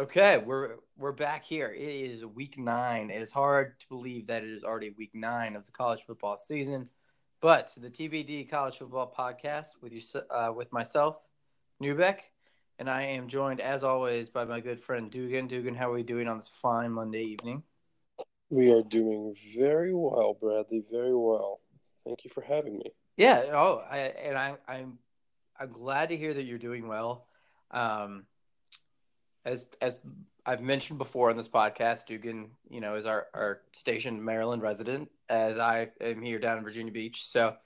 Okay, we're we're back here. It is week nine. It is hard to believe that it is already week nine of the college football season, but the TBD College Football Podcast with you uh, with myself, Newbeck, and I am joined as always by my good friend Dugan. Dugan, how are we doing on this fine Monday evening? We are doing very well, Bradley. Very well. Thank you for having me. Yeah. Oh, I, and I, I'm I'm glad to hear that you're doing well. Um, as as I've mentioned before on this podcast, Dugan, you know, is our our stationed Maryland resident, as I am here down in Virginia Beach. So,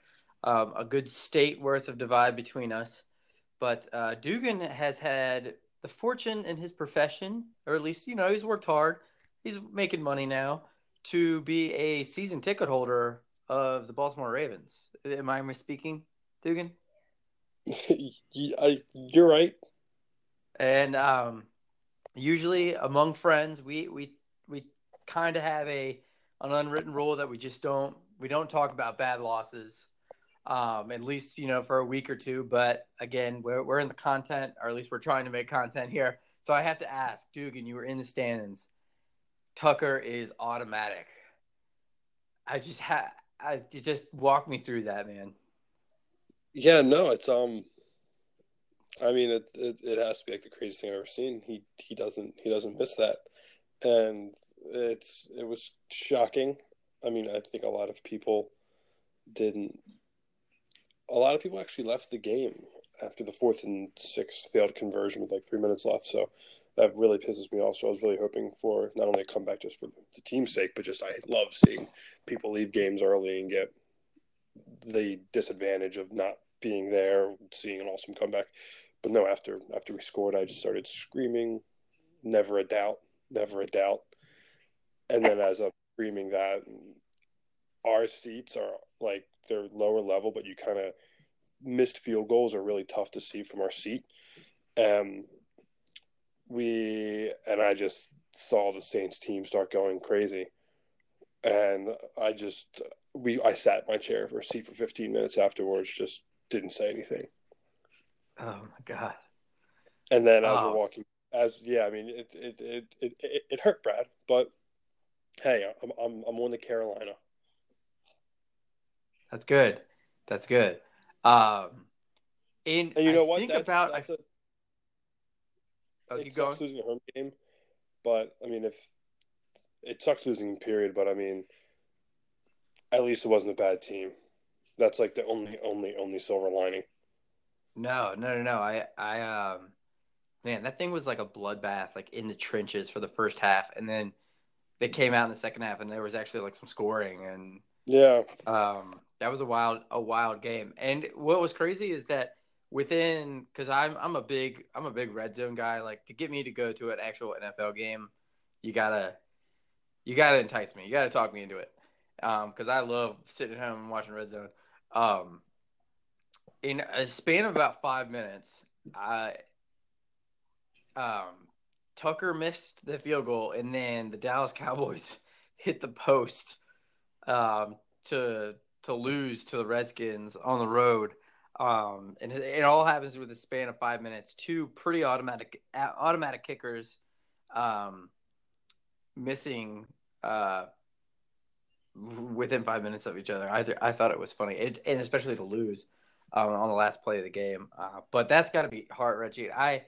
um, a good state worth of divide between us. But uh, Dugan has had the fortune in his profession, or at least you know he's worked hard. He's making money now to be a season ticket holder of the Baltimore Ravens. Am I misspeaking, Dugan? You're right. And um, usually among friends, we we we kind of have a an unwritten rule that we just don't we don't talk about bad losses. Um, at least you know for a week or two. But again, we're we're in the content, or at least we're trying to make content here. So I have to ask, Dugan, you were in the stands. Tucker is automatic. I just had I just walk me through that, man. Yeah, no, it's um I mean, it, it, it has to be like the craziest thing I've ever seen. He he doesn't he doesn't miss that, and it's it was shocking. I mean, I think a lot of people didn't. A lot of people actually left the game after the fourth and sixth failed conversion with like three minutes left. So that really pisses me off. So I was really hoping for not only a comeback just for the team's sake, but just I love seeing people leave games early and get the disadvantage of not being there, seeing an awesome comeback. But no, after after we scored, I just started screaming, "Never a doubt, never a doubt." And then as I'm screaming that, our seats are like they're lower level, but you kind of missed field goals are really tough to see from our seat. Um, we and I just saw the Saints team start going crazy, and I just we I sat in my chair for a seat for 15 minutes afterwards, just didn't say anything. Oh my god! And then as oh. we're walking, as yeah, I mean it it, it it it it hurt Brad, but hey, I'm I'm I'm on the Carolina. That's good. That's good. Um, and, and you know I what? Think that's, about that's a, oh, it sucks losing a home game, but I mean, if it sucks losing, period. But I mean, at least it wasn't a bad team. That's like the only, only, only silver lining. No, no, no, no. I, I, um, man, that thing was like a bloodbath, like in the trenches for the first half, and then they came out in the second half, and there was actually like some scoring, and yeah, um, that was a wild, a wild game. And what was crazy is that within, because I'm, I'm a big, I'm a big red zone guy. Like to get me to go to an actual NFL game, you gotta, you gotta entice me. You gotta talk me into it, um, because I love sitting at home and watching red zone. Um, in a span of about five minutes, I um, Tucker missed the field goal, and then the Dallas Cowboys hit the post um, to to lose to the Redskins on the road. Um, and it, it, all happens with a span of five minutes. Two pretty automatic automatic kickers um, missing uh, within five minutes of each other. I I thought it was funny, it, and especially to lose um, on the last play of the game. Uh, but that's got to be heart wrenching. I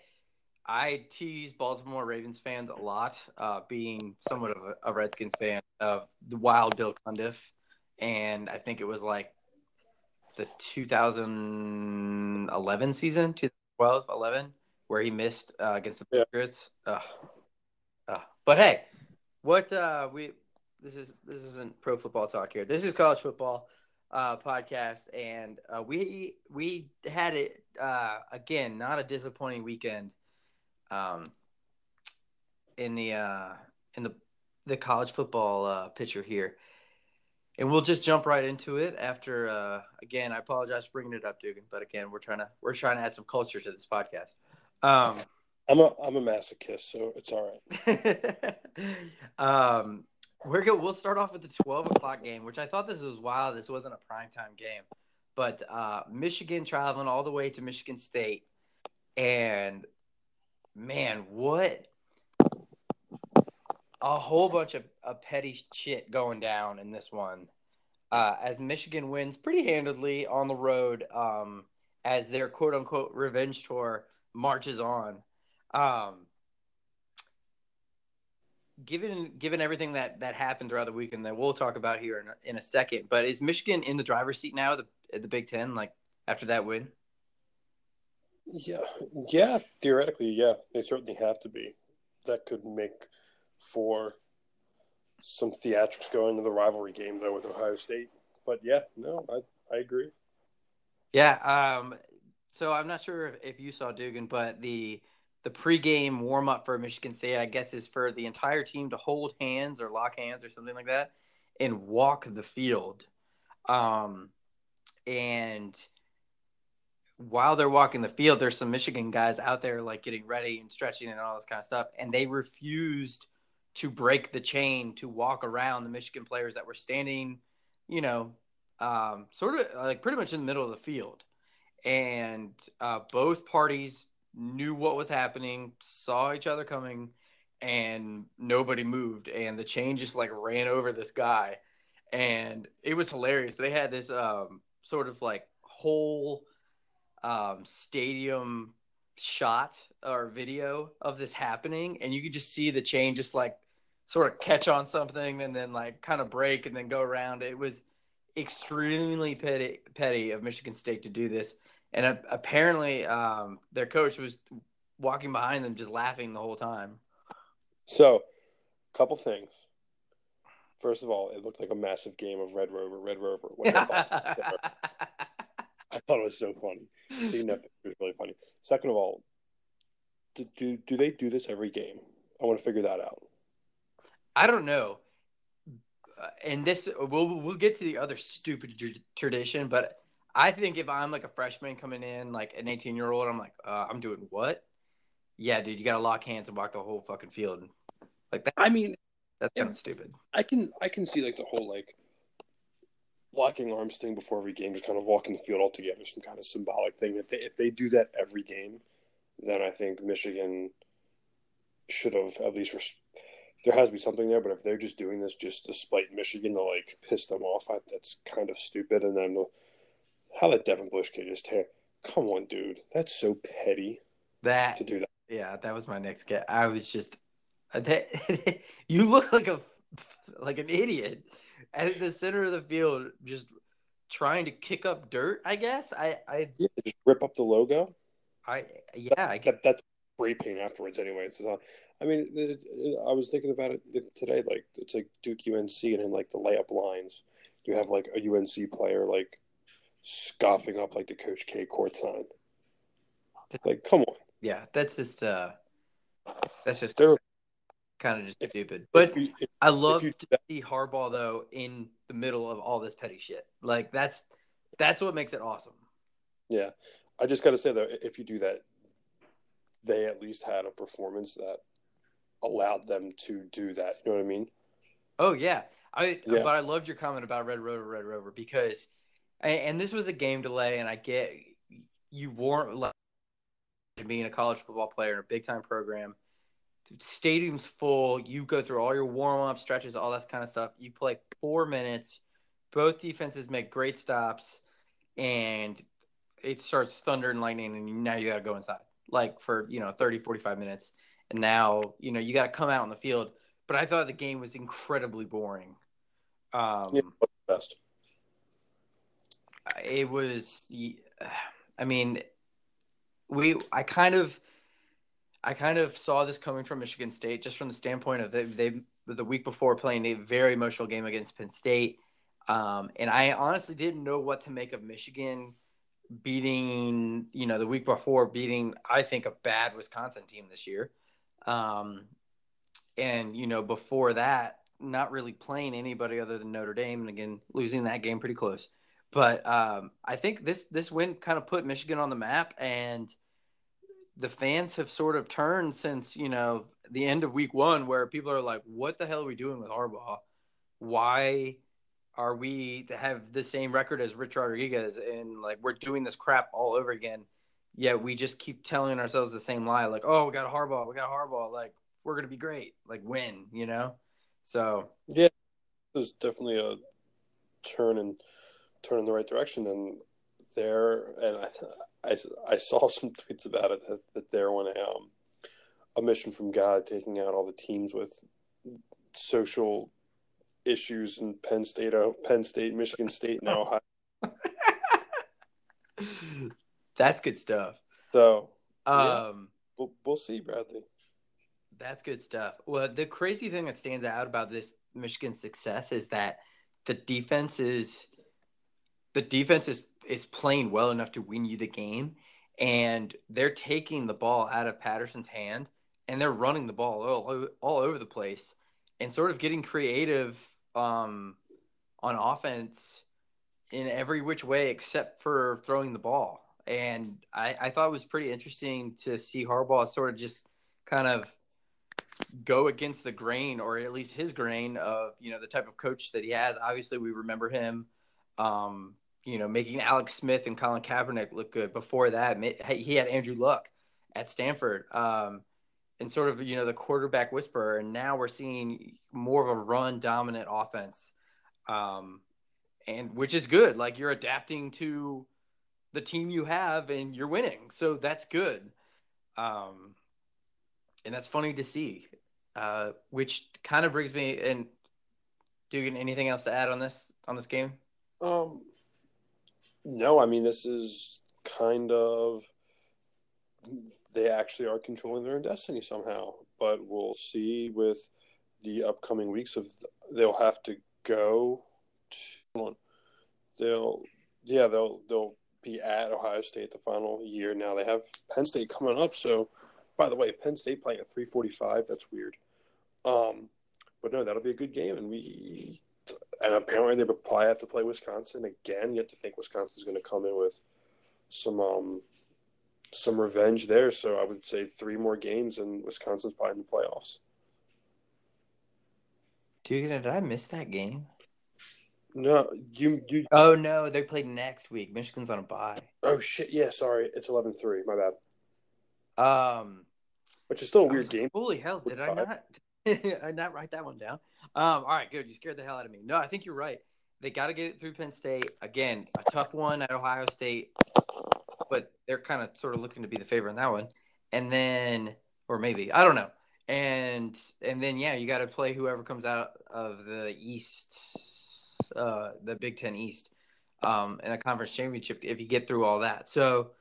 I tease Baltimore Ravens fans a lot, uh, being somewhat of a, a, Redskins fan of the wild Bill Cundiff, and I think it was like the 2011 season, 2012, 11, where he missed uh, against the Patriots. Yeah. but hey, what uh, we this is this isn't pro football talk here. This is college football uh, podcast, and uh, we we had it uh, again. Not a disappointing weekend. Um, in the uh, in the the college football uh, picture here, and we'll just jump right into it. After uh, again, I apologize for bringing it up, Dugan, but again, we're trying to we're trying to add some culture to this podcast. Um, I'm a I'm a masochist, so it's all right. um, we're good. We'll start off with the 12 o'clock game, which I thought this was wild. This wasn't a primetime game, but uh, Michigan traveling all the way to Michigan State, and man, what a whole bunch of, of petty shit going down in this one. Uh, as Michigan wins pretty handedly on the road, um, as their quote unquote revenge tour marches on. Um, given given everything that that happened throughout the weekend that we'll talk about here in a, in a second, but is Michigan in the driver's seat now? The the Big Ten, like after that win. Yeah, yeah. Theoretically, yeah, they certainly have to be. That could make for some theatrics going to the rivalry game though with Ohio State. But yeah, no, I I agree. Yeah. Um. So I'm not sure if, if you saw Dugan, but the the pregame warm up for Michigan State, I guess, is for the entire team to hold hands or lock hands or something like that and walk the field. Um, and while they're walking the field, there's some Michigan guys out there like getting ready and stretching and all this kind of stuff, and they refused to break the chain to walk around the Michigan players that were standing, you know, um, sort of like pretty much in the middle of the field. And uh, both parties knew what was happening, saw each other coming, and nobody moved. And the chain just like ran over this guy. And it was hilarious. They had this um, sort of like whole um, stadium shot or video of this happening. And you could just see the chain just like sort of catch on something and then like kind of break and then go around. It was extremely petty, petty of Michigan State to do this and uh, apparently um, their coach was walking behind them just laughing the whole time. So, a couple things. First of all, it looked like a massive game of Red Rover, Red Rover. I thought it was so funny. Seeing that picture was really funny. Second of all, do, do do they do this every game? I want to figure that out. I don't know. Uh, and this we'll we'll get to the other stupid tradition, but I think if I'm like a freshman coming in, like an 18 year old, I'm like, uh, I'm doing what? Yeah, dude, you got to lock hands and walk the whole fucking field. Like that. I mean, that's kind of stupid. I can I can see like the whole like locking arms thing before every game, just kind of walking the field all together, some kind of symbolic thing. If they if they do that every game, then I think Michigan should have at least. Res- there has to be something there, but if they're just doing this just to spite Michigan to like piss them off, I, that's kind of stupid. And then how that Devin Bush kid just tear? Come on, dude. That's so petty. That to do that. Yeah, that was my next get. I was just that you look like a like an idiot at the center of the field, just trying to kick up dirt. I guess I I yeah, just rip up the logo. I yeah, that, I get that, that's spray paint afterwards. Anyway, it's not, I mean, it, it, I was thinking about it today. Like it's like Duke UNC and in like the layup lines, you have like a UNC player like scoffing up like the Coach K court sign. Like, come on. Yeah, that's just uh, that's just They're, kind of just if, stupid. But if you, if, I love to see Harbaugh though in the middle of all this petty shit. Like that's that's what makes it awesome. Yeah, I just got to say though, if you do that, they at least had a performance that allowed them to do that. You know what I mean? Oh yeah, I. Yeah. But I loved your comment about Red Rover, Red Rover because and this was a game delay, and I get you weren't like being a college football player in a big time program. Stadium's full. You go through all your warm up stretches, all that kind of stuff. You play four minutes. Both defenses make great stops, and it starts thunder and lightning, and now you got to go inside like for you know 30 45 minutes and now you know you got to come out on the field but i thought the game was incredibly boring um yeah, it was i mean we i kind of i kind of saw this coming from michigan state just from the standpoint of they, they the week before playing a very emotional game against penn state. Um, and i honestly didn't know what to make of michigan beating you know the week before beating i think a bad wisconsin team this year. Um, and you know before that not really playing anybody other than notre dame and again losing that game pretty close but um, I think this this win kind of put Michigan on the map, and the fans have sort of turned since you know the end of Week One, where people are like, "What the hell are we doing with Harbaugh? Why are we have the same record as Rich Rodriguez? And like we're doing this crap all over again." Yet we just keep telling ourselves the same lie, like, "Oh, we got a Harbaugh, we got a Harbaugh." Like we're gonna be great, like win, you know. So yeah, there's definitely a turn and turn in the right direction, and there, and I, I, I saw some tweets about it that, that they're on a um, a mission from God, taking out all the teams with social issues in Penn State, Penn State, Michigan State, and Ohio. That's good stuff. So, um, yeah, we'll, we'll see, Bradley. That's good stuff. Well, the crazy thing that stands out about this Michigan success is that the defense is the defense is is playing well enough to win you the game, and they're taking the ball out of Patterson's hand and they're running the ball all, all over the place and sort of getting creative um, on offense in every which way except for throwing the ball. And I, I thought it was pretty interesting to see Harbaugh sort of just kind of go against the grain, or at least his grain of you know the type of coach that he has. Obviously, we remember him, um, you know, making Alex Smith and Colin Kaepernick look good. Before that, he had Andrew Luck at Stanford, um, and sort of you know the quarterback whisperer. And now we're seeing more of a run dominant offense. Um, and which is good. Like you're adapting to the team you have and you're winning. So that's good. Um, and that's funny to see. Uh, which kind of brings me and Dugan, anything else to add on this on this game? Um, no, I mean this is kind of they actually are controlling their own destiny somehow. But we'll see with the upcoming weeks of they'll have to go to, they'll yeah they'll they'll be at Ohio State the final year. Now they have Penn State coming up. So, by the way, Penn State playing at three forty five. That's weird. Um, but no, that'll be a good game, and we and apparently they probably have to play Wisconsin again. You have to think Wisconsin's going to come in with some um some revenge there. So I would say three more games, and Wisconsin's probably in the playoffs. Dude, did I miss that game? No, you you. Oh no, they played next week. Michigan's on a bye. Oh shit! Yeah, sorry, it's 11-3. My bad. Um, which is still a weird game. Holy hell! Did I not? not write that one down. Um, all right, good. You scared the hell out of me. No, I think you're right. They got to get it through Penn State again. A tough one at Ohio State, but they're kind of sort of looking to be the favorite in that one. And then, or maybe I don't know. And and then yeah, you got to play whoever comes out of the East, uh, the Big Ten East, um, in a conference championship if you get through all that. So.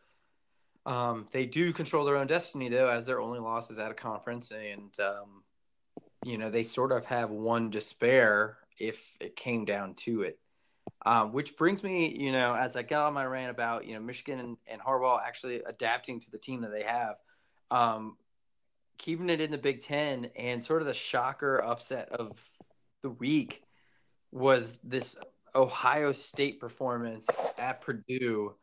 Um, they do control their own destiny though, as their only loss is at a conference, and um, you know, they sort of have one to spare if it came down to it. Um, which brings me, you know, as I got on my rant about, you know, Michigan and, and Harbaugh actually adapting to the team that they have, um, keeping it in the Big Ten, and sort of the shocker upset of the week was this Ohio State performance at Purdue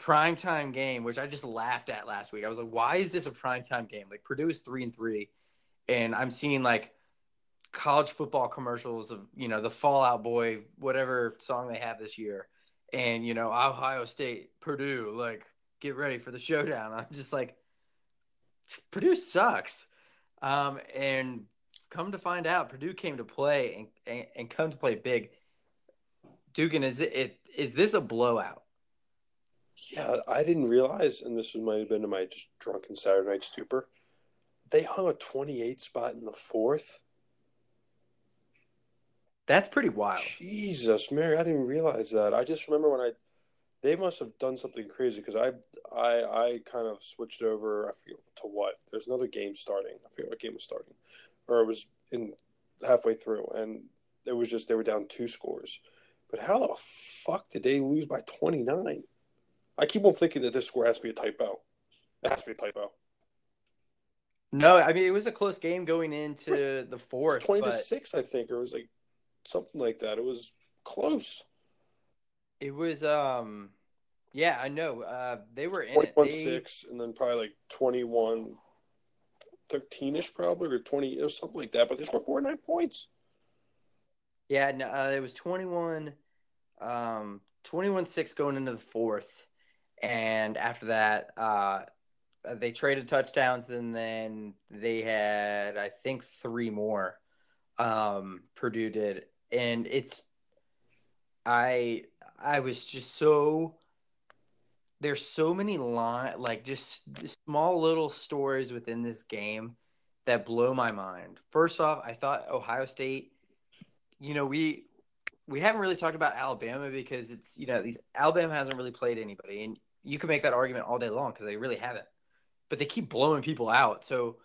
primetime game, which I just laughed at last week. I was like, why is this a primetime game? Like Purdue is three and three, and I'm seeing like college football commercials of you know the Fall Out Boy whatever song they have this year, and you know Ohio State, Purdue, like get ready for the showdown. I'm just like, Purdue sucks, um, and come to find out, Purdue came to play and and, and come to play big. Dugan, is it, it is this a blowout? Yeah, I didn't realize, and this might have been in my just drunken Saturday night stupor. They hung a 28 spot in the fourth that's pretty wild. Jesus, Mary, I didn't realize that. I just remember when I they must have done something crazy because I I I kind of switched over. I feel to what? There's another game starting. I forget what game was starting, or it was in halfway through, and it was just they were down two scores. But how the fuck did they lose by 29? I keep on thinking that this score has to be a typo. It has to be a typo. No, I mean it was a close game going into the fourth. twenty but... to six, I think, or it was like something like that. It was close. It was um yeah, I know. Uh they were in 21 6 and then probably like 21 13 ish probably or 20 or something like that, but they scored 49 points. Yeah, no, uh, it was 21 um 21 6 going into the fourth. And after that, uh uh, they traded touchdowns, and then they had I think three more. Um, Purdue did, and it's I I was just so there's so many line like just small little stories within this game that blow my mind. First off, I thought Ohio State, you know, we we haven't really talked about Alabama because it's you know these Alabama hasn't really played anybody, and you can make that argument all day long because they really haven't, but they keep blowing people out. So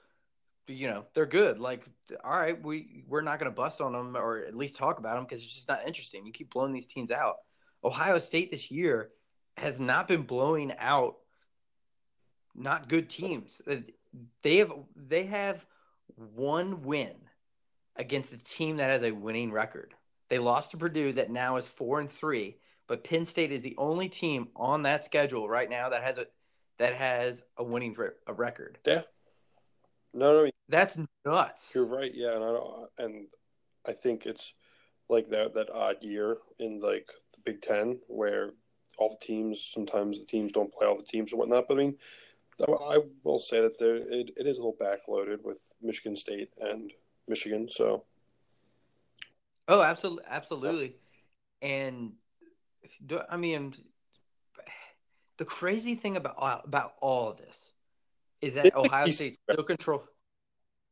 you know they're good. Like all right, we we're not going to bust on them or at least talk about them because it's just not interesting. You keep blowing these teams out. Ohio State this year has not been blowing out not good teams. Uh, they have they have one win against a team that has a winning record. They lost to Purdue that now is 4 and 3, but Penn State is the only team on that schedule right now that has a that has a winning a record. Yeah. No, no, that's nuts. You're right. Yeah, and I don't, and I think it's like that that odd year in like the Big Ten where all the teams sometimes the teams don't play all the teams or whatnot. But I mean, I will say that there it, it is a little backloaded with Michigan State and Michigan. So, oh, absolutely, absolutely, and I mean, the crazy thing about about all of this is that Ohio State still control.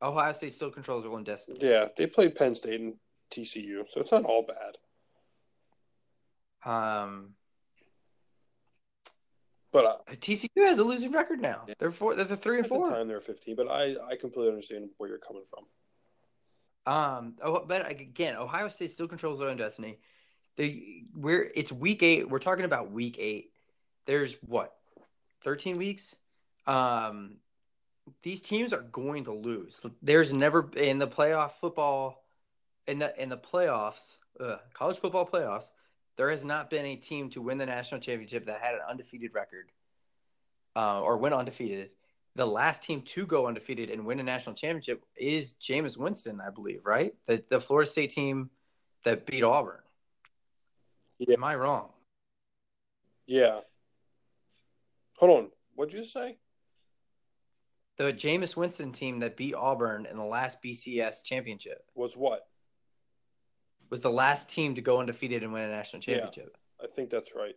Ohio State still controls their own destiny. Yeah, they played Penn State and TCU, so it's not all bad. Um, but uh, TCU has a losing record now. Yeah. They're four. They're three and four. At the time they're fifteen, but I I completely understand where you're coming from. Um. Oh, but again, Ohio State still controls their own destiny. They we're it's week eight. We're talking about week eight. There's what, thirteen weeks. Um, these teams are going to lose. There's never in the playoff football, in the in the playoffs, uh, college football playoffs there has not been a team to win the national championship that had an undefeated record uh, or went undefeated. The last team to go undefeated and win a national championship is Jameis Winston, I believe, right? The the Florida State team that beat Auburn. Yeah. Am I wrong? Yeah. Hold on. What'd you say? The Jameis Winston team that beat Auburn in the last BCS championship. Was what? was the last team to go undefeated and win a national championship. Yeah, I think that's right.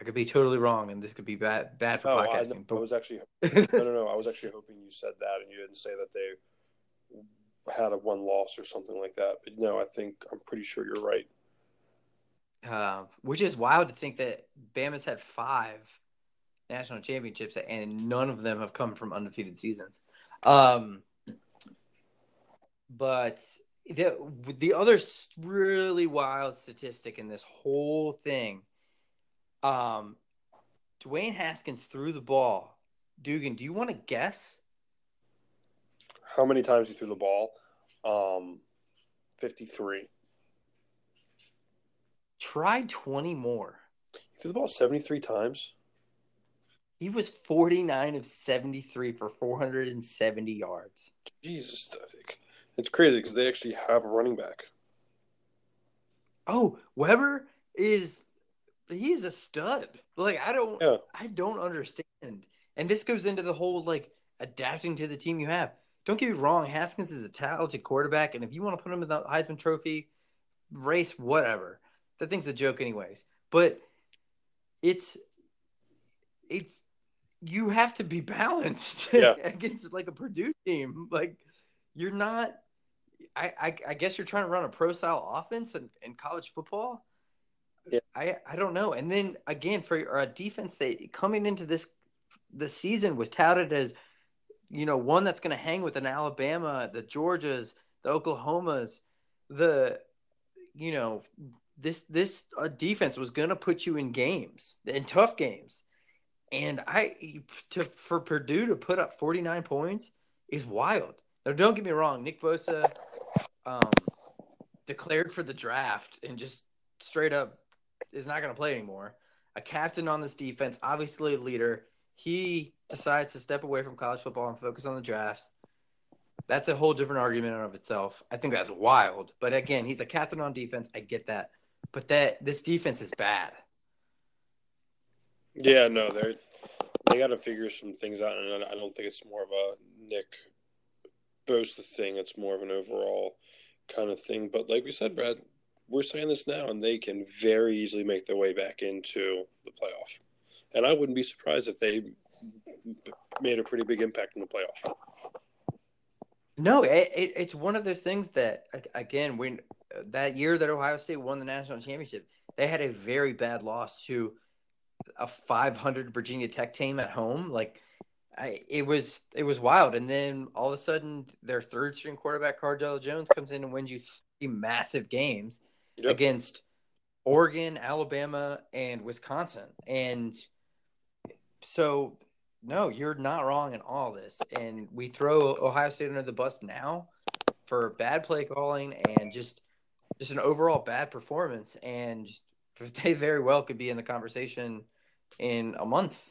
I could be totally wrong, and this could be bad bad for no, podcasting. I, but... I was actually no, no, no. I was actually hoping you said that, and you didn't say that they had a one loss or something like that. But no, I think I'm pretty sure you're right. Uh, which is wild to think that Bama's had five national championships, and none of them have come from undefeated seasons. Um, but the the other really wild statistic in this whole thing, um, Dwayne Haskins threw the ball. Dugan, do you want to guess? How many times he threw the ball? Um, fifty-three. Try twenty more. He threw the ball seventy-three times. He was forty-nine of seventy-three for four hundred and seventy yards. Jesus, I think it's crazy because they actually have a running back. Oh, Weber is he's a stud. Like I don't yeah. I don't understand. And this goes into the whole like adapting to the team you have. Don't get me wrong, Haskins is a talented quarterback, and if you want to put him in the Heisman Trophy race, whatever. That thing's a joke, anyways. But it's it's you have to be balanced yeah. against like a Purdue team. Like you're not I, I, I guess you're trying to run a pro style offense in, in college football. Yeah. I I don't know. And then again for a defense that coming into this the season was touted as you know one that's going to hang with an Alabama, the Georgias, the Oklahomas, the you know this this uh, defense was going to put you in games in tough games. And I to for Purdue to put up 49 points is wild. Now, don't get me wrong. Nick Bosa um, declared for the draft and just straight up is not going to play anymore. A captain on this defense, obviously a leader. He decides to step away from college football and focus on the drafts. That's a whole different argument of itself. I think that's wild. But again, he's a captain on defense. I get that. But that this defense is bad. Yeah, no, they're they got to figure some things out, and I don't think it's more of a Nick Bosa thing. It's more of an overall kind of thing. But like we said, Brad, we're saying this now, and they can very easily make their way back into the playoff. And I wouldn't be surprised if they made a pretty big impact in the playoff. No, it, it, it's one of those things that again, when that year that Ohio State won the national championship, they had a very bad loss to a 500 Virginia Tech team at home. Like, I, it was it was wild. And then all of a sudden, their third string quarterback Cardale Jones comes in and wins you three massive games yep. against Oregon, Alabama, and Wisconsin. And so no, you're not wrong in all this. And we throw Ohio State under the bus now for bad play calling and just just an overall bad performance. And they very well could be in the conversation in a month.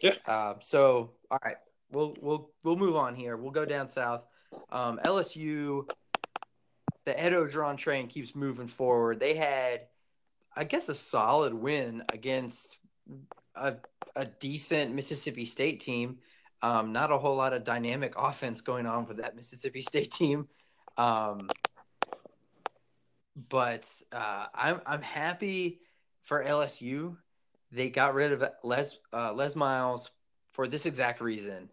Yeah. Uh, so all right, we'll we'll we'll move on here. We'll go down south. Um, LSU, the Ed Orgeron train keeps moving forward. They had, I guess, a solid win against a a decent Mississippi State team. Um, not a whole lot of dynamic offense going on for that Mississippi State team. Um, but uh, I'm I'm happy for LSU. They got rid of Les uh, Les Miles for this exact reason,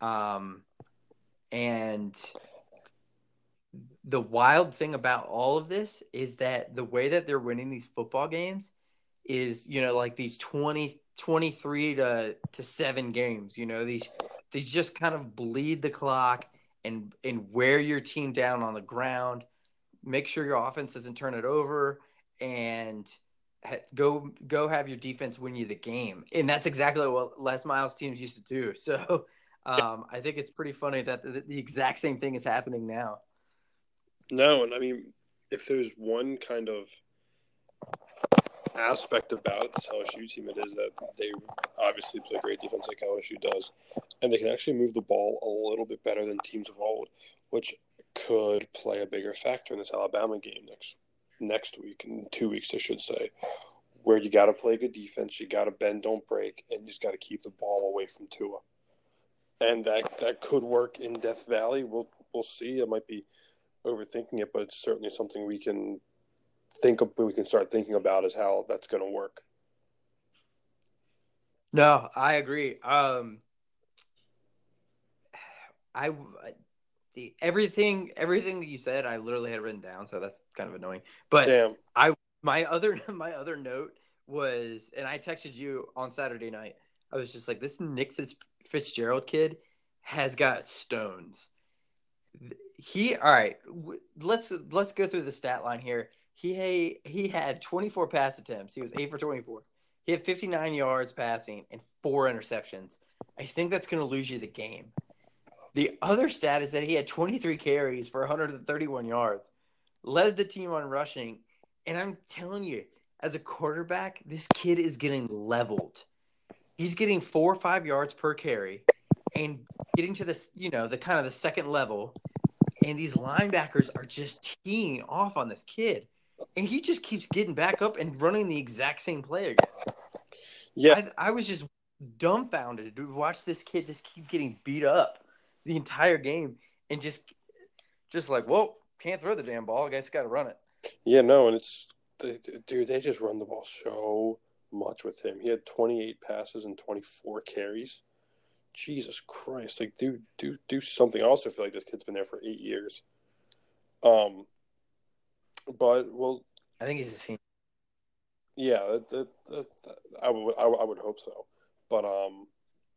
um, and the wild thing about all of this is that the way that they're winning these football games is you know like these 20 23 to to 7 games you know these these just kind of bleed the clock and and wear your team down on the ground make sure your offense doesn't turn it over and go go have your defense win you the game. And that's exactly what Les Miles teams used to do. So um, I think it's pretty funny that the, the exact same thing is happening now. No and I mean if there's one kind of aspect about this LSU team it is that they obviously play great defense like LSU does, and they can actually move the ball a little bit better than teams of old, which could play a bigger factor in this Alabama game next next week in two weeks, I should say, where you got to play good defense, you got to bend, don't break, and you just got to keep the ball away from Tua, and that that could work in Death Valley. We'll we'll see. It might be overthinking it, but it's certainly something we can think of, we can start thinking about is how that's going to work. No, I agree. Um, I the everything everything that you said, I literally had written down, so that's kind of annoying. But Damn. I my other my other note was, and I texted you on Saturday night. I was just like, this Nick Fitz, Fitzgerald kid has got stones. He all right. Let's let's go through the stat line here. He he had 24 pass attempts. He was eight for 24. He had 59 yards passing and four interceptions. I think that's going to lose you the game. The other stat is that he had 23 carries for 131 yards, led the team on rushing, and I'm telling you, as a quarterback, this kid is getting leveled. He's getting four or five yards per carry, and getting to this, you know, the kind of the second level, and these linebackers are just teeing off on this kid. And he just keeps getting back up and running the exact same play again. Yeah, I, I was just dumbfounded to watch this kid just keep getting beat up the entire game and just, just like, well, can't throw the damn ball. I guess got to run it. Yeah, no, and it's dude, they just run the ball so much with him. He had 28 passes and 24 carries. Jesus Christ! Like, do do do something. I also feel like this kid's been there for eight years. Um, but well, I think he's a senior. Yeah, that, that, that, I would I, I, would hope so. But um,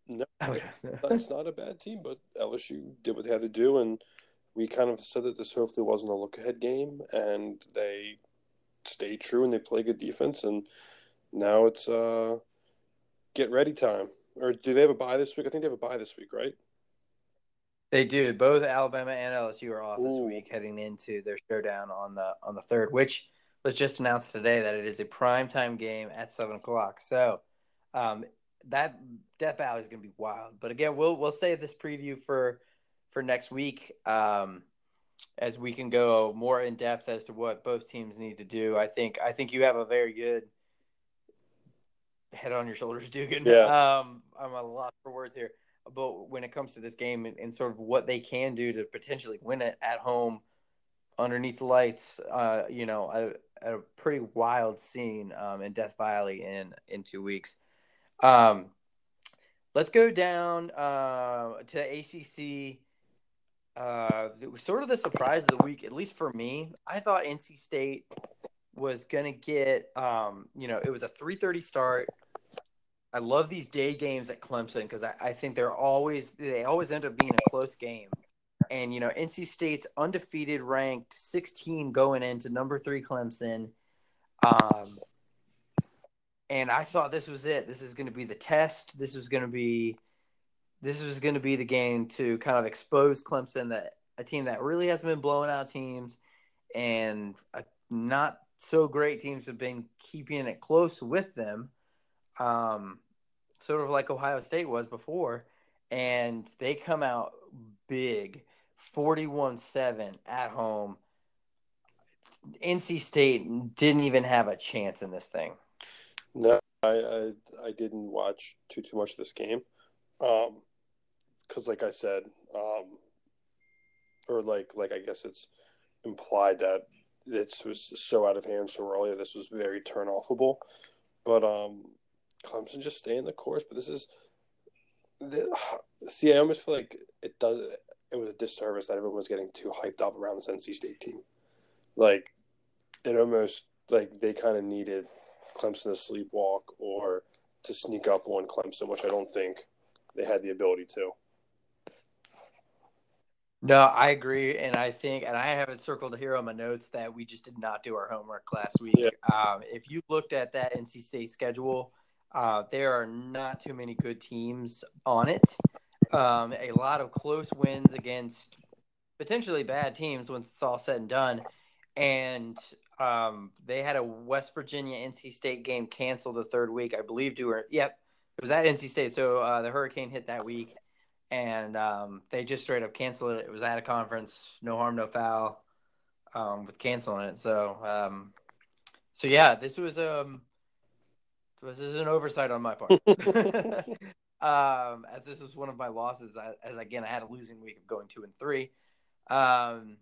no, that's not a bad team. But LSU did what they had to do, and we kind of said that this hopefully wasn't a look ahead game, and they stayed true and they play good defense, and now it's uh get ready time. Or do they have a bye this week? I think they have a bye this week, right? They do. Both Alabama and LSU are off Ooh. this week, heading into their showdown on the on the third, which was just announced today that it is a prime time game at seven o'clock. So um, that Death Valley is going to be wild. But again, we'll we'll save this preview for for next week um, as we can go more in depth as to what both teams need to do. I think I think you have a very good head on your shoulders, Dugan. Yeah. Um, I'm a lot for words here, but when it comes to this game and, and, sort of what they can do to potentially win it at home, underneath the lights, uh, you know, a, a pretty wild scene um, in Death Valley in in two weeks. Um, let's go down uh, to ACC. Uh, it was sort of the surprise of the week, at least for me. I thought NC State was gonna get, um, you know, it was a three thirty start. I love these day games at Clemson because I, I think they're always they always end up being a close game. And you know, NC State's undefeated, ranked 16 going into number three Clemson. Um, and I thought this was it. This is going to be the test. This is going to be this was going to be the game to kind of expose Clemson, that a team that really hasn't been blowing out teams, and a not so great teams have been keeping it close with them, um, sort of like Ohio State was before, and they come out big, forty-one-seven at home. NC State didn't even have a chance in this thing. No, I I, I didn't watch too too much of this game, um, because like I said, um, or like like I guess it's implied that this was so out of hand so early. This was very turn offable, but um, Clemson just stay in the course. But this is the, see, I almost feel like it does. It was a disservice that everyone was getting too hyped up around this NC State team. Like it almost like they kind of needed Clemson to sleepwalk or to sneak up on Clemson, which I don't think they had the ability to. No, I agree, and I think, and I have it circled here on my notes that we just did not do our homework last week. Yeah. Um, if you looked at that NC State schedule, uh, there are not too many good teams on it. Um, a lot of close wins against potentially bad teams when it's all said and done, and um, they had a West Virginia NC State game canceled the third week, I believe. To yep, it was at NC State. So uh, the hurricane hit that week, and um, they just straight up canceled it. It was at a conference, no harm, no foul, um, with canceling it. So, um, so yeah, this was um, this is an oversight on my part. um, as this was one of my losses, I, as again I had a losing week of going two and three. Um,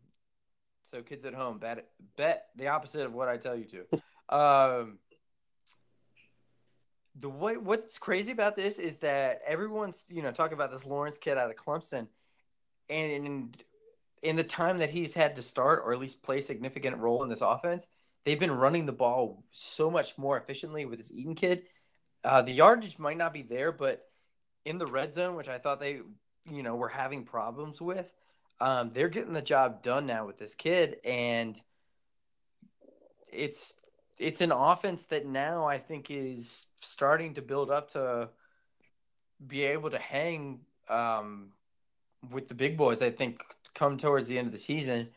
so kids at home, bet bet the opposite of what I tell you to. um, the way what's crazy about this is that everyone's you know talking about this Lawrence kid out of Clemson, and in, in the time that he's had to start or at least play significant role in this offense, they've been running the ball so much more efficiently with this Eaton kid. Uh, the yardage might not be there, but in the red zone, which I thought they you know were having problems with, um, they're getting the job done now with this kid, and it's it's an offense that now I think is starting to build up to be able to hang um, with the big boys. I think come towards the end of the season.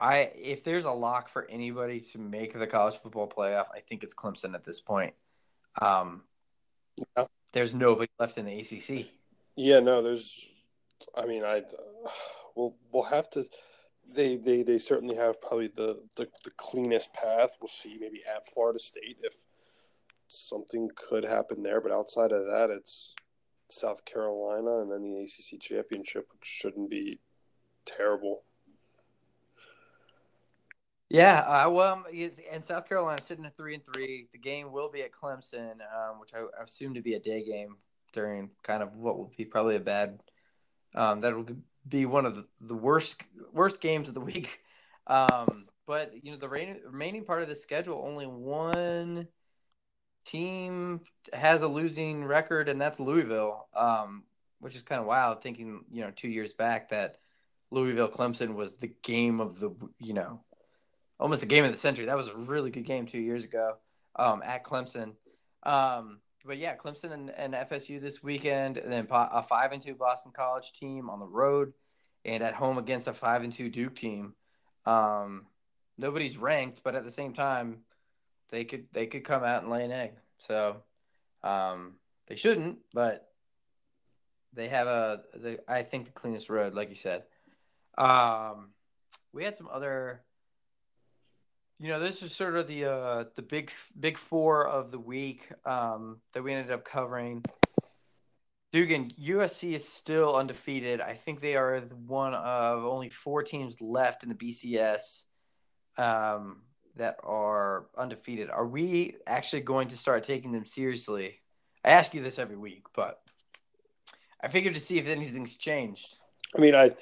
I if there's a lock for anybody to make the college football playoff, I think it's Clemson at this point. Um, yeah. There's nobody left in the ACC. Yeah, no, there's. I mean, I. Uh we'll we'll have to. They they they certainly have probably the the, the cleanest path. We'll see maybe at Florida State if something could happen there, but outside of that, it's South Carolina and then the ACC championship, which shouldn't be terrible. Yeah, uh, well, and South Carolina sitting at three and three. The game will be at Clemson, um, which I, I, assume to be a day game during kind of what will be probably a bad. Um, that will be one of the, the worst worst games of the week. Um, but you know the remaining part of the schedule, only one team has a losing record, and that's Louisville. Um, which is kind of wild, thinking you know two years back that Louisville Clemson was the game of the you know almost a game of the century. That was a really good game two years ago um, at Clemson. Um, but yeah, Clemson and, and, FSU this weekend, and then a five and two Boston College team on the road, and at home against a five and two Duke team. Um, nobody's ranked, but at the same time, they could they could come out and lay an egg. So um, they shouldn't, but they have a the, I think the cleanest road, like you said. Um, we had some other you know, this is sort of the uh, the big big four of the week um, that we ended up covering. Dugan, UCF is still undefeated. I think they are one of only four teams left in the FBS um, that are undefeated. Are we actually going to start taking them seriously? I ask you this every week, but I figured to see if anything's changed. I mean, I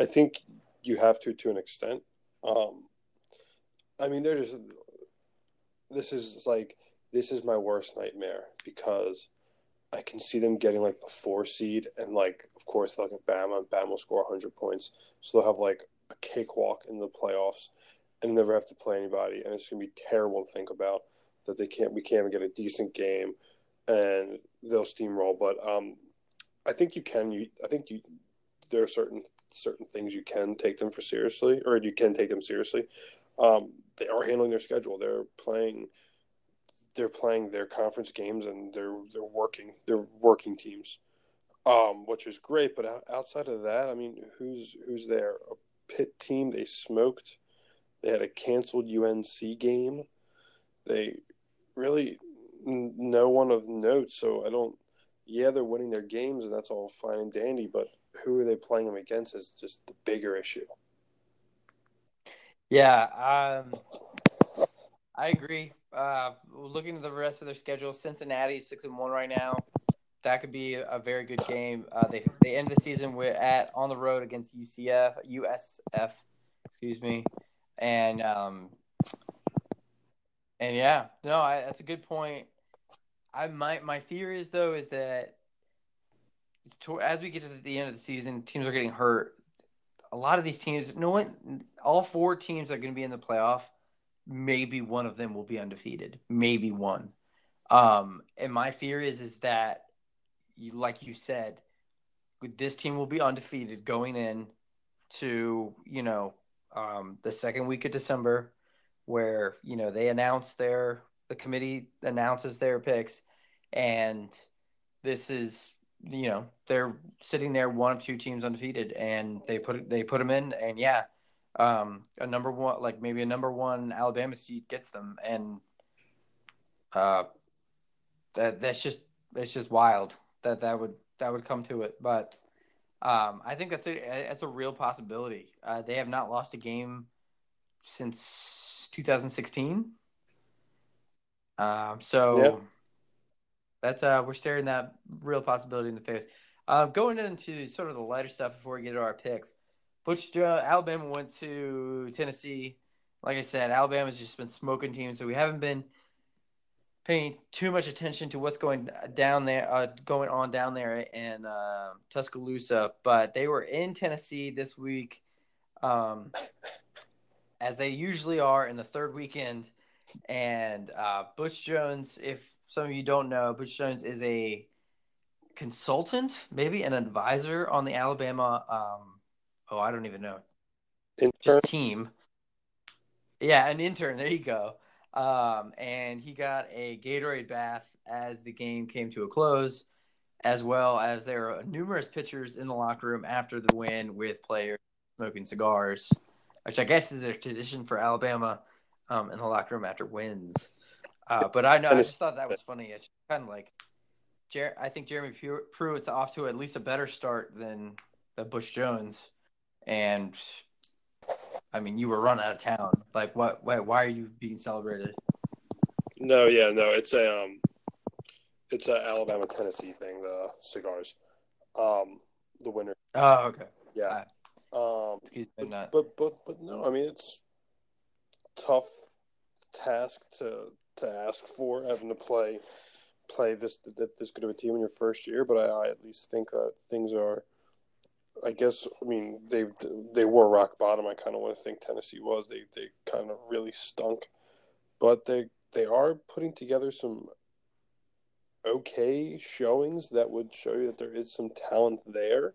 I think you have to to an extent. Um, I mean, they're just this is like this is my worst nightmare because I can see them getting like the four seed and like of course they'll get Bama Bama will score 100 points, so they'll have like a cakewalk in the playoffs and never have to play anybody, and it's gonna be terrible to think about that they can't we can't even get a decent game and they'll steamroll. But um, I think you can. You I think you there are certain certain things you can take them for seriously, or you can take them seriously. Um, they are handling their schedule. They're playing. They're playing their conference games, and they're they're working. They're working teams, um, which is great. But outside of that, I mean, who's who's there? A Pitt team they smoked. They had a canceled UNC game. They really no one of note. So I don't. Yeah, they're winning their games, and that's all fine and dandy. But who are they playing them against is just the bigger issue. Yeah, um, I agree. Uh, looking at the rest of their schedule, Cincinnati's six and one right now. That could be a very good game. Uh, they they end the season with at on the road against UCF, USF, excuse me, and um, and yeah, no, I, that's a good point. I my my fear is though is that to, as we get to the end of the season, teams are getting hurt. A lot of these teams, no one, all four teams are going to be in the playoff. Maybe one of them will be undefeated. Maybe one. Um, and my fear is is that, you, like you said, this team will be undefeated going in to you know um, the second week of December, where you know they announce their the committee announces their picks, and this is you know they're sitting there one of two teams undefeated, and they put they put them in, and yeah, um, a number one like maybe a number one Alabama seed gets them, and uh, that that's just that's just wild that that would that would come to it, but. Um, I think that's a that's a real possibility. Uh, they have not lost a game since 2016. Um, so yeah. that's uh, we're staring that real possibility in the face. Uh, going into sort of the lighter stuff before we get to our picks, Butch uh, Alabama went to Tennessee. Like I said, Alabama's just been smoking teams, so we haven't been paying too much attention to what's going down there, uh, going on down there in uh, Tuscaloosa. But they were in Tennessee this week, um, as they usually are in the third weekend and uh, Butch Jones, if some of you don't know, Butch Jones is a consultant, maybe an advisor on the Alabama. Um, oh, I don't even know. Intern. Just team. Yeah, an intern. There you go. Um, and he got a Gatorade bath as the game came to a close, as well as there are numerous pictures in the locker room after the win with players smoking cigars, which I guess is a tradition for Alabama um, in the locker room after wins. Uh, but I know I just thought that was funny. It's kind of like, Jer- I think Jeremy Pruitt's off to at least a better start than the Butch Jones, and I mean, you were run out of town. Like, what? Why, why are you being celebrated? No, yeah, no, it's a um, it's a Alabama Tennessee thing. The cigars, um, the winner. Oh, okay. Yeah. Um, Excuse me, but, not. But but but no, I mean it's tough task to to ask for having to play play this this good of a team in your first year, but I, I at least think that things are. I guess I mean they they were rock bottom. I kind of want to think Tennessee was. They they kind of really stunk, but they they are putting together some okay showings that would show you that there is some talent there.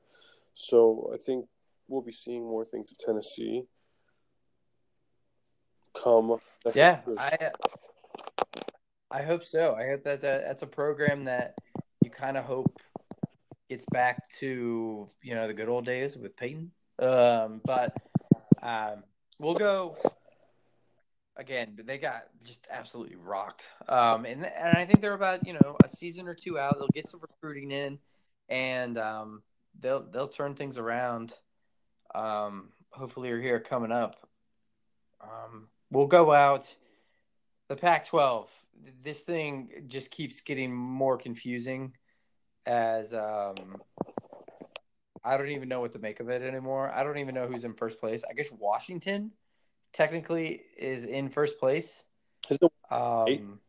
So I think we'll be seeing more things of Tennessee come. Yeah, I I hope so. I hope that that's a program that you kind of hope gets back to you know the good old days with Peyton. Um, but um, we'll go. again, they got just absolutely rocked. Um, and and I think they're about you know a season or two out. They'll get some recruiting in, and um, they'll they'll turn things around. Um, hopefully, you're here coming up. Um, we'll go out. The Pac-12. This thing just keeps getting more confusing as um, I don't even know what to make of it anymore. I don't even know who's in first place. I guess Washington technically is in first place. Um,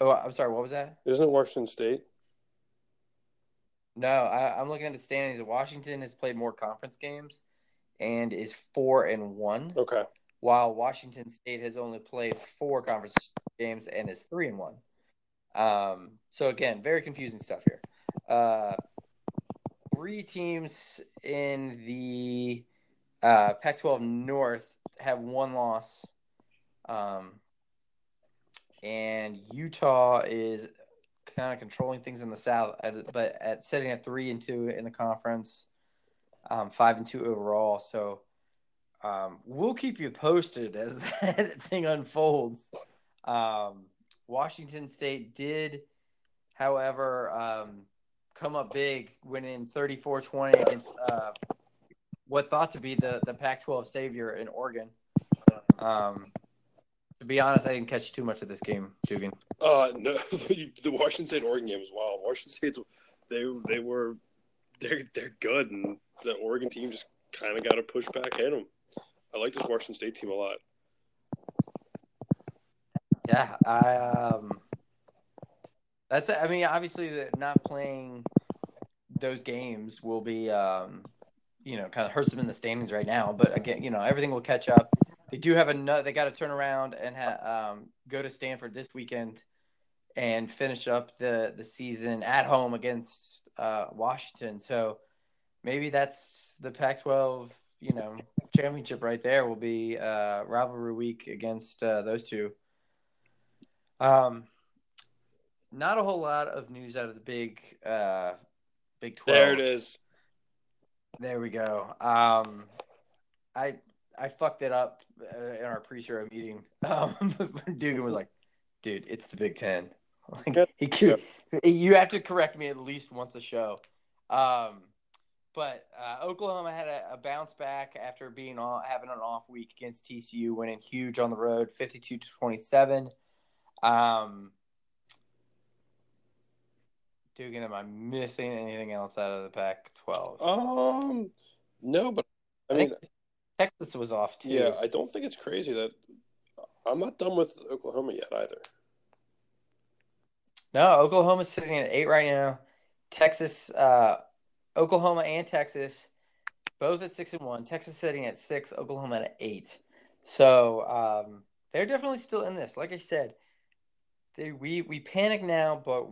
oh, I'm sorry. What was that? Isn't it Washington State? No, I, am looking at the standings. Washington has played more conference games and is four and one. Okay. While Washington State has only played four conference games and is three and one. Um, so again, very confusing stuff here. Uh, three teams in the uh, Pac-12 North have one loss, um, and Utah is kind of controlling things in the South, but at sitting at three and two in the conference, um, five and two overall. So um, we'll keep you posted as that thing unfolds. Um, Washington State did, however, um, come up big, winning 34-20 against uh, what thought to be the the Pac-12 savior in Oregon. Um, to be honest, I didn't catch too much of this game, Dugan. Uh, no, the, the Washington State Oregon game was wild. Washington State's they they were they're they're good, and the Oregon team just kind of got to push back at them. I like this Washington State team a lot. Yeah, I um, that's I mean obviously the, not playing those games will be um you know, kind of hurts them in the standings right now. But again, you know, everything will catch up. They do have a they got to turn around and ha- um, go to Stanford this weekend and finish up the the season at home against uh, Washington. So maybe that's the Pac-12, you know, championship right there. Will be uh, rivalry week against uh, those two. Um, not a whole lot of news out of the big uh, Big Twelve. There it is. There we go. Um, I I fucked it up uh, in our pre-show meeting. Um, Dugan was like, "Dude, it's the Big Ten. Like, he yep. you have to correct me at least once a show. Um, but uh, Oklahoma had a, a, bounce back after being on, having an off week against TCU, winning huge on the road, fifty-two to twenty-seven. Um, Dugan, am I missing anything else out of the Pac-12? Um, no, but I, I mean, Texas was off too. Yeah, I don't think it's crazy that I'm not done with Oklahoma yet either. No, Oklahoma's sitting at eight right now. Texas, uh, Oklahoma, and Texas, both at six and one. Texas sitting at six, Oklahoma at eight. So um, they're definitely still in this. Like I said, they, we we panic now, but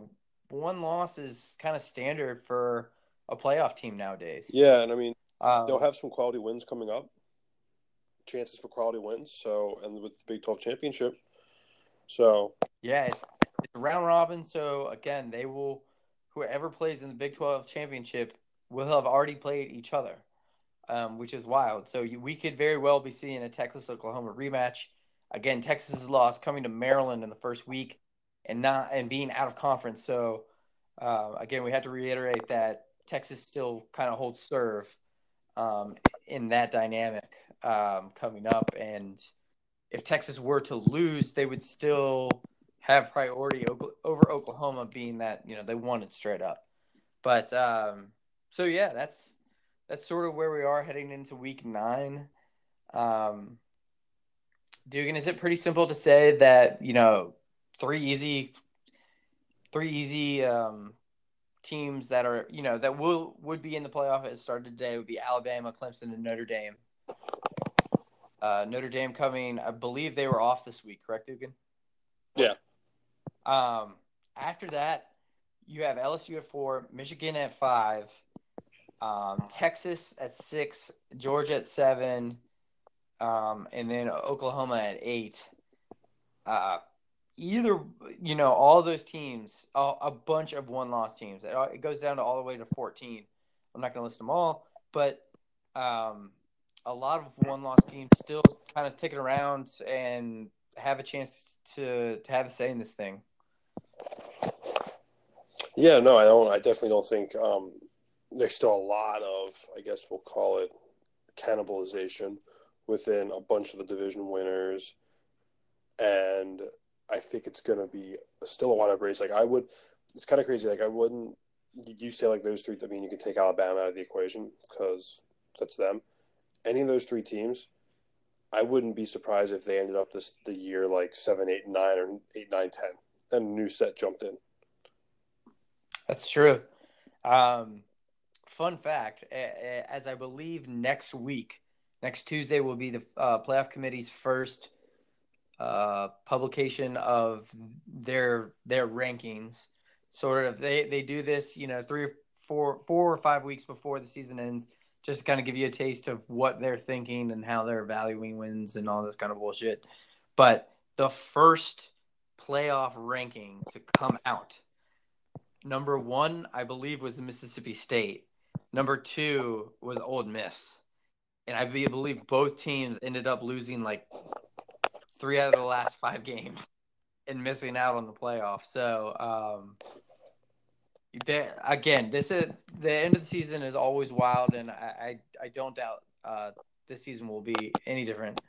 one loss is kind of standard for a playoff team nowadays. Yeah, and I mean um, they'll have some quality wins coming up, chances for quality wins. So and with the Big Twelve championship, so yeah, it's, it's a round robin. So again, they will whoever plays in the Big Twelve championship will have already played each other, um, which is wild. So you, we could very well be seeing a Texas Oklahoma rematch. Again, Texas loss coming to Maryland in the first week and not and being out of conference. So uh, again, we have to reiterate that Texas still kind of holds serve um, in that dynamic um, coming up. And if Texas were to lose, they would still have priority over Oklahoma, being that you know they won it straight up. But um, so yeah, that's that's sort of where we are heading into week nine. Um, Dugan, is it pretty simple to say that you know three easy, three easy um, teams that are you know that will would be in the playoff as started today would be Alabama, Clemson, and Notre Dame. Uh, Notre Dame coming, I believe they were off this week, correct, Dugan? Yeah. Um, after that, you have LSU at four, Michigan at five, um, Texas at six, Georgia at seven, um, and then Oklahoma at eight. Uh, either you know all those teams a, a bunch of one loss teams it, goes down to all the way to 14 i'm not going to list them all but um, a lot of one loss teams still kind of ticking around and have a chance to to have a say in this thing. Yeah, no, I don't. I definitely don't think um, there's still a lot of, I guess we'll call it cannibalization within a bunch of the division winners, and I think it's going to be still a lot of race. Like I would, it's kind of crazy. Like I wouldn't. You say like those three. I mean, you can take Alabama out of the equation because that's them. Any of those three teams, I wouldn't be surprised if they ended up this the year like seven, eight, nine, or eight, nine, ten, and a new set jumped in. That's true. Um, fun fact: as I believe next week, next Tuesday will be the uh, playoff committee's first uh, publication of their their rankings. Sort of, they they do this, you know, three or four four or five weeks before the season ends, just kind of give you a taste of what they're thinking and how they're valuing wins and all this kind of bullshit. But the first playoff ranking to come out, number one, I believe, was Mississippi State. Number two was Ole Miss. And I believe both teams ended up losing like three out of the last five games and missing out on the playoff. So, um, again, this is the end of the season is always wild, and I I, I don't doubt uh, this season will be any different.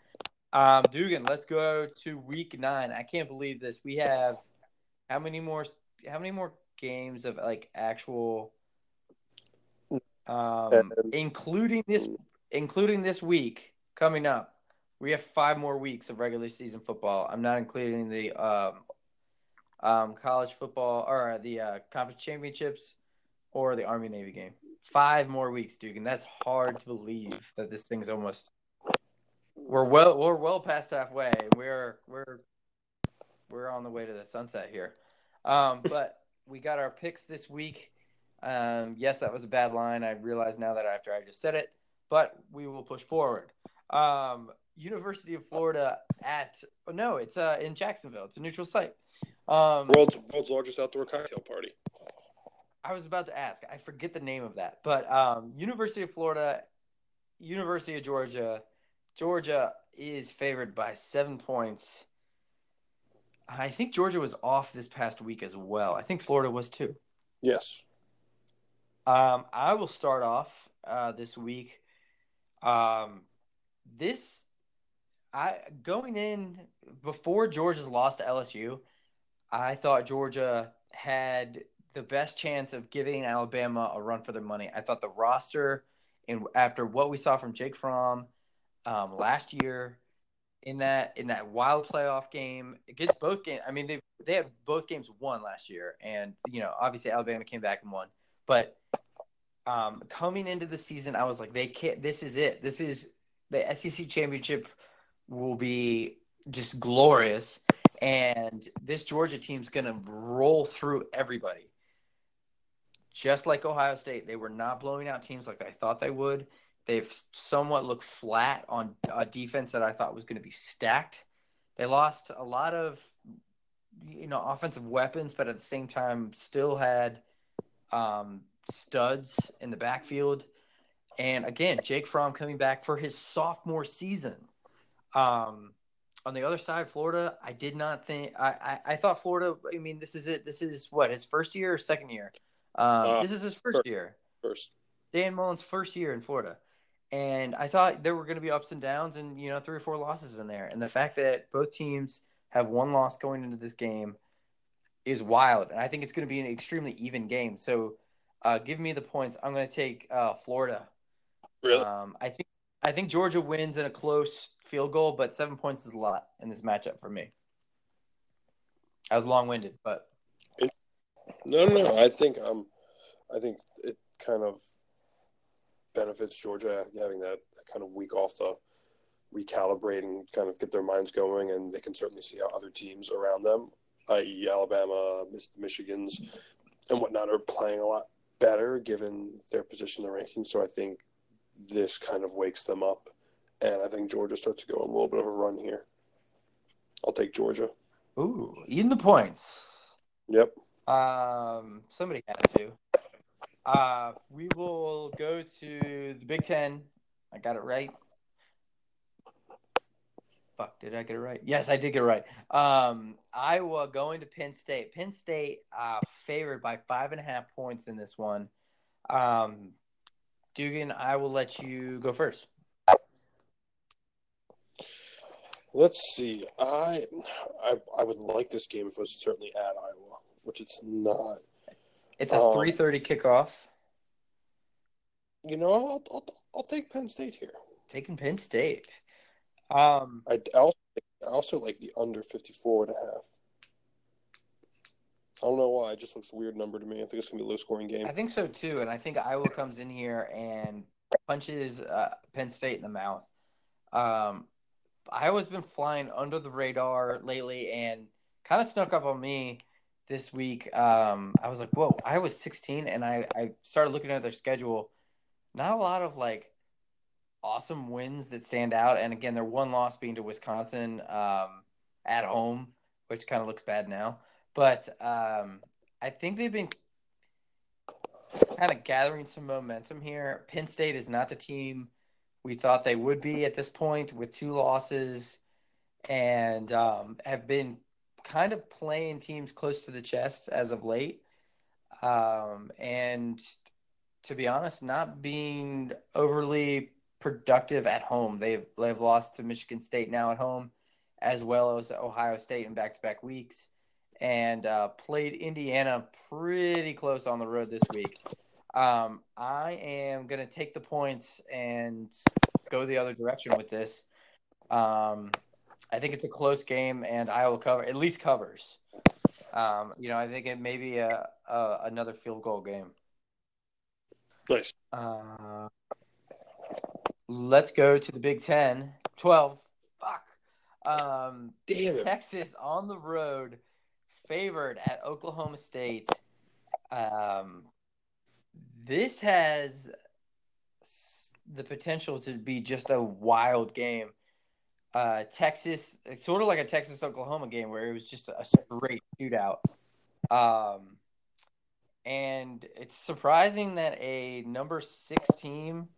Um, Dugan, let's go to week nine. I can't believe this. We have how many more? How many more games of like actual, um, including this, including this week coming up? We have five more weeks of regular season football. I'm not including the um, um, college football or the uh, conference championships or the Army Navy game. Five more weeks, Duke, and that's hard to believe that this thing's almost. We're well, we're well past halfway. We're we're we're on the way to the sunset here. Um, but we got our picks this week. Um, yes, that was a bad line. I realize now that after I just said it, but we will push forward. Um, University of Florida at oh, no, it's uh, in Jacksonville. It's a neutral site. Um, world's world's largest outdoor cocktail party. I was about to ask. I forget the name of that, but um, University of Florida, University of Georgia, Georgia is favored by seven points. I think Georgia was off this past week as well. I think Florida was too. Yes. Um, I will start off uh, this week. Um, this, I going in before Georgia's lost to LSU. I thought Georgia had the best chance of giving Alabama a run for their money. I thought the roster, and after what we saw from Jake Fromm um, last year, in that in that wild playoff game against both games. I mean, they they had both games won last year, and you know, obviously Alabama came back and won. But um, coming into the season, I was like, they can't. This is it. This is the SEC championship will be just glorious and this Georgia team's going to roll through everybody. Just like Ohio State, they were not blowing out teams like I thought they would. They've somewhat looked flat on a defense that I thought was going to be stacked. They lost a lot of you know offensive weapons, but at the same time still had um, studs in the backfield. And again, Jake Fromm coming back for his sophomore season. Um, on the other side, Florida, I did not think I, I, I, thought Florida. I mean, this is it. This is what his first year or second year. Um, uh, this is his first, first year. First. Dan Mullen's first year in Florida, and I thought there were going to be ups and downs, and you know, three or four losses in there. And the fact that both teams have one loss going into this game is wild, and I think it's going to be an extremely even game. So, uh, give me the points. I'm going to take uh, Florida. Really? Um, I think I think Georgia wins in a close field goal, but seven points is a lot in this matchup for me. I was long winded, but no, no, I think um, I think it kind of benefits Georgia having that kind of week off to recalibrate and kind of get their minds going, and they can certainly see how other teams around them, i.e., Alabama, Michigan's, and whatnot, are playing a lot better given their position in the rankings. So I think this kind of wakes them up. And I think Georgia starts to go on a little bit of a run here. I'll take Georgia. Ooh, eating the points. Yep. Um, somebody has to. Uh, we will go to the Big Ten. I got it right. fuck, did I get it right? Yes, I did get it right. Um, Iowa going to Penn State. Penn State uh, favored by five and a half points in this one. Um, Dugan, I will let you go first. Let's see. I, I I would like this game if it was certainly at Iowa, which it's not. It's a Um, three thirty kickoff. You know, I'll I'll, I'll take Penn State here. Taking Penn State. Um, I also I also like the under 54 and a half. I don't know why. It just looks a weird number to me. I think it's gonna be a low scoring game. I think so too, and I think Iowa comes in here and punches uh, Penn State in the mouth. Um, Iowa's been flying under the radar lately, and kind of snuck up on me this week. Um, I was like, "Whoa!" I was 16, and I I started looking at their schedule. Not a lot of like awesome wins that stand out, and again, their one loss being to Wisconsin um, at home, which kind of looks bad now. But um, I think they've been kind of gathering some momentum here. Penn State is not the team we thought they would be at this point with two losses and um, have been kind of playing teams close to the chest as of late. Um, and to be honest, not being overly productive at home. They've, they've lost to Michigan State now at home, as well as Ohio State in back to back weeks and uh, played Indiana pretty close on the road this week. Um, I am going to take the points and go the other direction with this. Um, I think it's a close game, and Iowa cover at least covers. Um, you know, I think it may be a, a another field goal game. Nice. Uh, let's go to the Big Ten. Twelve. Fuck. Um, Damn. Texas on the road, favored at Oklahoma State. Um, this has the potential to be just a wild game. Uh, Texas, it's sort of like a Texas Oklahoma game where it was just a straight shootout. Um, and it's surprising that a number six team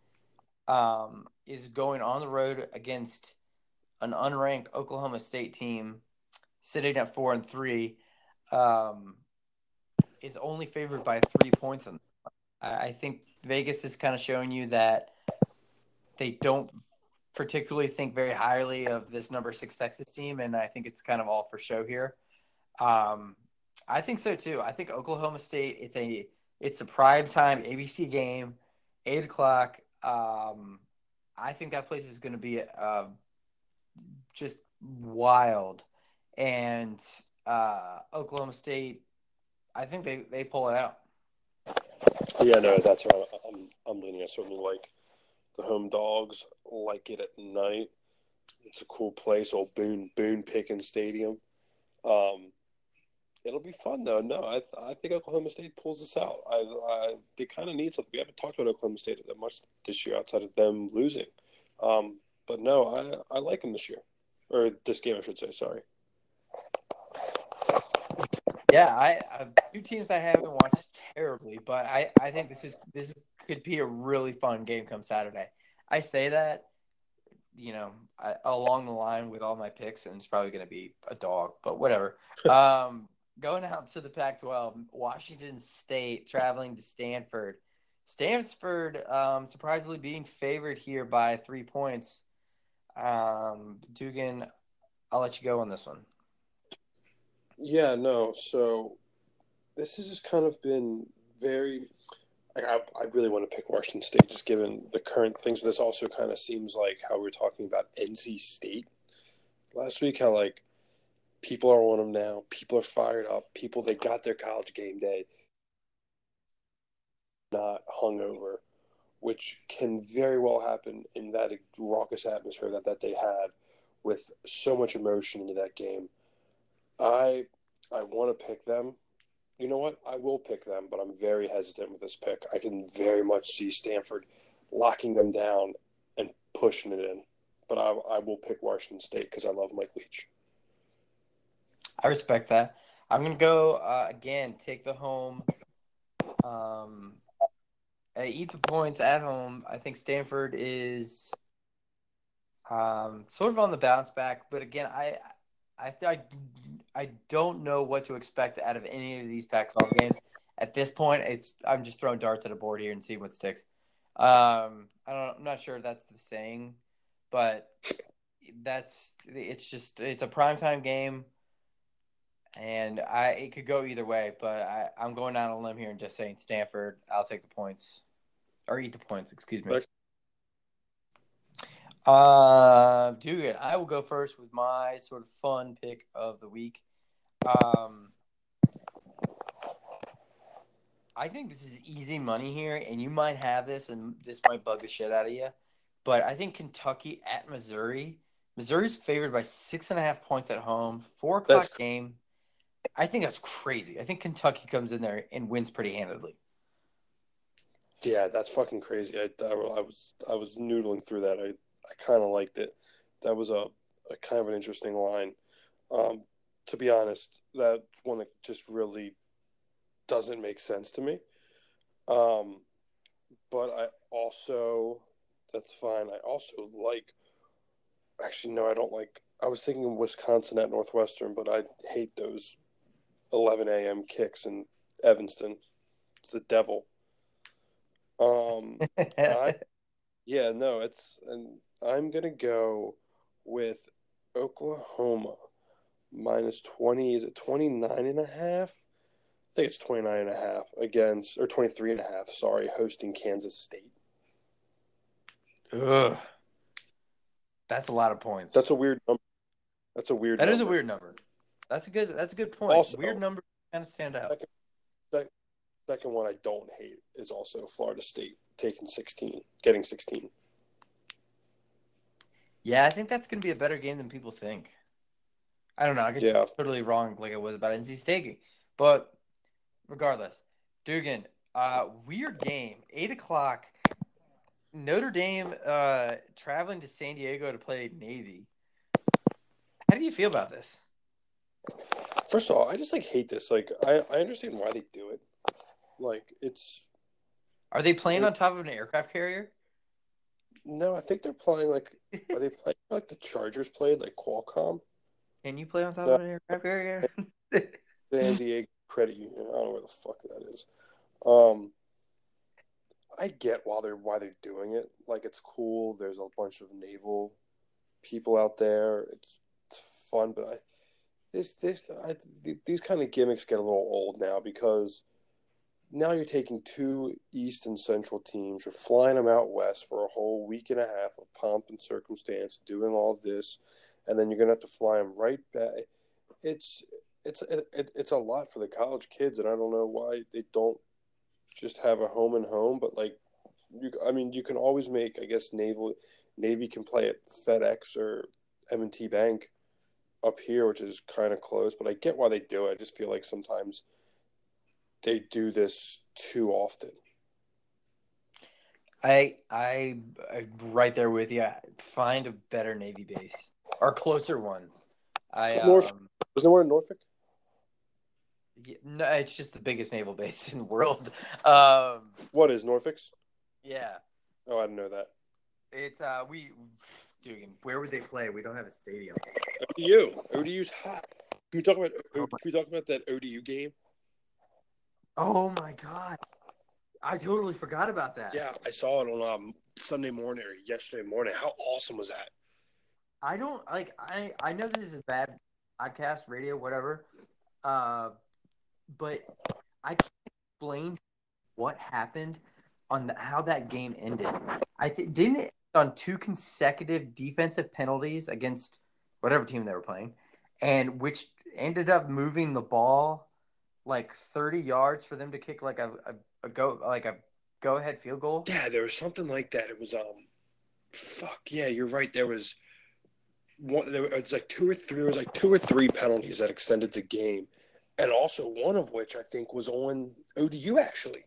um, is going on the road against an unranked Oklahoma State team sitting at four and three um, is only favored by three points. And I I think Vegas is kind of showing you that they don't particularly think very highly of this number six Texas team, and I think it's kind of all for show here. Um, I think so too. I think Oklahoma State. It's a it's a prime time ABC game, eight o'clock. Um, I think that place is going to be uh, just wild, and uh, Oklahoma State. I think they they pull it out. Yeah, no, that's right. I'm I'm leaning. I certainly like the home dogs. Like it at night. It's a cool place, old Boone Boone Pickens Stadium. Um, it'll be fun though. No, I I think Oklahoma State pulls this out. I, I they kind of need something. We haven't talked about Oklahoma State that much this year outside of them losing. Um, but no, I I like them this year or this game, I should say. Sorry. Yeah, I, I two teams I haven't watched terribly, but I, I think this is this could be a really fun game come Saturday. I say that, you know, I, along the line with all my picks, and it's probably going to be a dog, but whatever. um, going out to the Pac-12, Washington State traveling to Stanford. Stanford um, surprisingly being favored here by three points. Um, Dugan, I'll let you go on this one. Yeah, no. So this has just kind of been very. I, I really want to pick Washington State, just given the current things. This also kind of seems like how we are talking about NC State last week. How like people are on them now. People are fired up. People they got their college game day, not hungover, which can very well happen in that raucous atmosphere that that they had, with so much emotion into that game. I I want to pick them. You know what? I will pick them, but I'm very hesitant with this pick. I can very much see Stanford locking them down and pushing it in. But I, I will pick Washington State because I love Mike Leach. I respect that. I'm gonna go uh, again. Take the home. Um, uh, eat the points at home. I think Stanford is Um, sort of on the bounce back, but again, I, I, I, I don't know what to expect out of any of these Pac-12 games at this point. It's I'm just throwing darts at a board here and see what sticks. Um, I don't, I'm not sure if that's the saying, but that's it's just it's a primetime game, and I it could go either way. But I, I'm going out on a limb here and just saying Stanford. I'll take the points or eat the points. Excuse me. Uh, dude, I will go first with my sort of fun pick of the week. Um, I think this is easy money here, and you might have this, and this might bug the shit out of you. But I think Kentucky at Missouri. Missouri's favored by six and a half points at home. Four o'clock That's- game. I think that's crazy. I think Kentucky comes in there and wins pretty handedly. Yeah, that's fucking crazy. I, I, I was I was noodling through that. I, I kind of liked it. That was a, a kind of an interesting line. Um, to be honest, that's one that just really doesn't make sense to me. Um, but I also that's fine. I also like. Actually, no, I don't like. I was thinking Wisconsin at Northwestern, but I hate those 11 a.m. kicks in Evanston. It's the devil. Um, I, yeah, no, it's and I'm gonna go with Oklahoma minus 20. Is it 29 and a half? I think it's 29 and a half against or 23 and a half, sorry, hosting Kansas State. Ugh. That's a lot of points. That's a weird number. That's a weird That is a number. weird number. That's a good. That's a good point. Also- weird number kind of stand out. Second one I don't hate is also Florida State taking 16, getting 16. Yeah, I think that's going to be a better game than people think. I don't know. I get Yeah. totally wrong, like it was about NC State, but regardless, Dugan, uh, weird game. Eight o'clock. Notre Dame uh, traveling to San Diego to play Navy. How do you feel about this? First of all, I just like hate this. Like I, I understand why they do it. Like it's Are they playing on top of an aircraft carrier? no, I think they're playing like are they playing like the Chargers played like Qualcomm, Can you play on top No. of an aircraft carrier? San Diego Credit Union. I don't know where the fuck that is. Um, I get why they're why they're doing it. Like it's cool. There's a bunch of naval people out there. It's it's fun, but I this this I, th- these kind of gimmicks get a little old now because now you're taking two East and Central teams, you're flying them out west for a whole week and a half of pomp and circumstance, doing all this, and then you're gonna have to fly them right back. It's it's it, it's a lot for the college kids, and I don't know why they don't just have a home and home. But like, you, I mean, you can always make. I guess naval Navy can play at FedEx or M and T Bank up here, which is kind of close. But I get why they do it. I just feel like sometimes they do this too often. I I I'm right there with you. Find a better Navy base or closer one. I North- um, Was there one in Norfolk? yeah, no, it's just the biggest naval base in the world. Um, What is Norfolk's? yeah, Oh, I didn't know that. it's uh we, dude, where would they play? We don't have a stadium. ODU. ODU's hot. Can we talk about? Can we talk about that ODU game? Oh my god, I totally forgot about that. Yeah, I saw it on um, Sunday morning or yesterday morning. How awesome was that? I don't like I I know this is a bad podcast, radio, whatever. Uh, but I can't explain what happened on the, how that game ended. I think didn't it on two consecutive defensive penalties against whatever team they were playing, and which ended up moving the ball like thirty yards for them to kick like a, a, a go like a go ahead field goal. Yeah, there was something like that. It was um, fuck yeah, you're right. There was one. There was like two or three. There was like two or three penalties that extended the game, and also one of which I think was on ODU actually.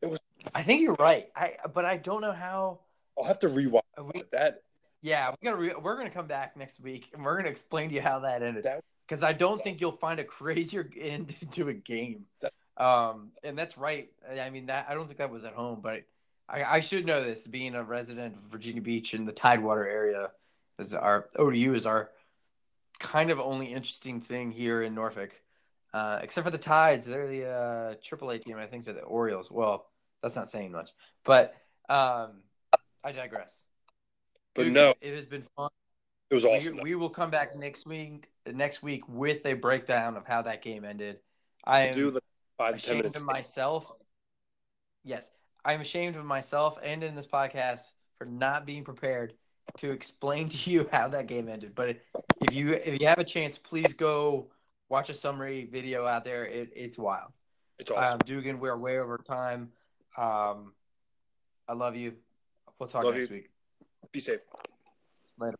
It was I think you're right. I but I don't know how I'll have to rewatch we that. Yeah, we're gonna re- we're gonna come back next week and we're gonna explain to you how that ended That- because I don't think you'll find a crazier end to a game. Um, and that's right. I mean that I don't think that was at home, but I, I should know this, being a resident of Virginia Beach in the Tidewater area, is our ODU is our kind of only interesting thing here in Norfolk. Uh, except for the Tides, they're the uh, AAA team. I think they're the Orioles. Well, that's not saying much, but um, I digress. But Dude, no, it has been fun. It was awesome. We, we will come back next week. Next week with a breakdown of how that game ended. I am do the five ashamed of myself. Yes, I'm ashamed of myself and in this podcast for not being prepared to explain to you how that game ended. But if you if you have a chance, please go watch a summary video out there. It, it's wild. It's awesome. Um, Dugan, we're way over time. Um, I love you. We'll talk Love next you. week. Be safe. Later.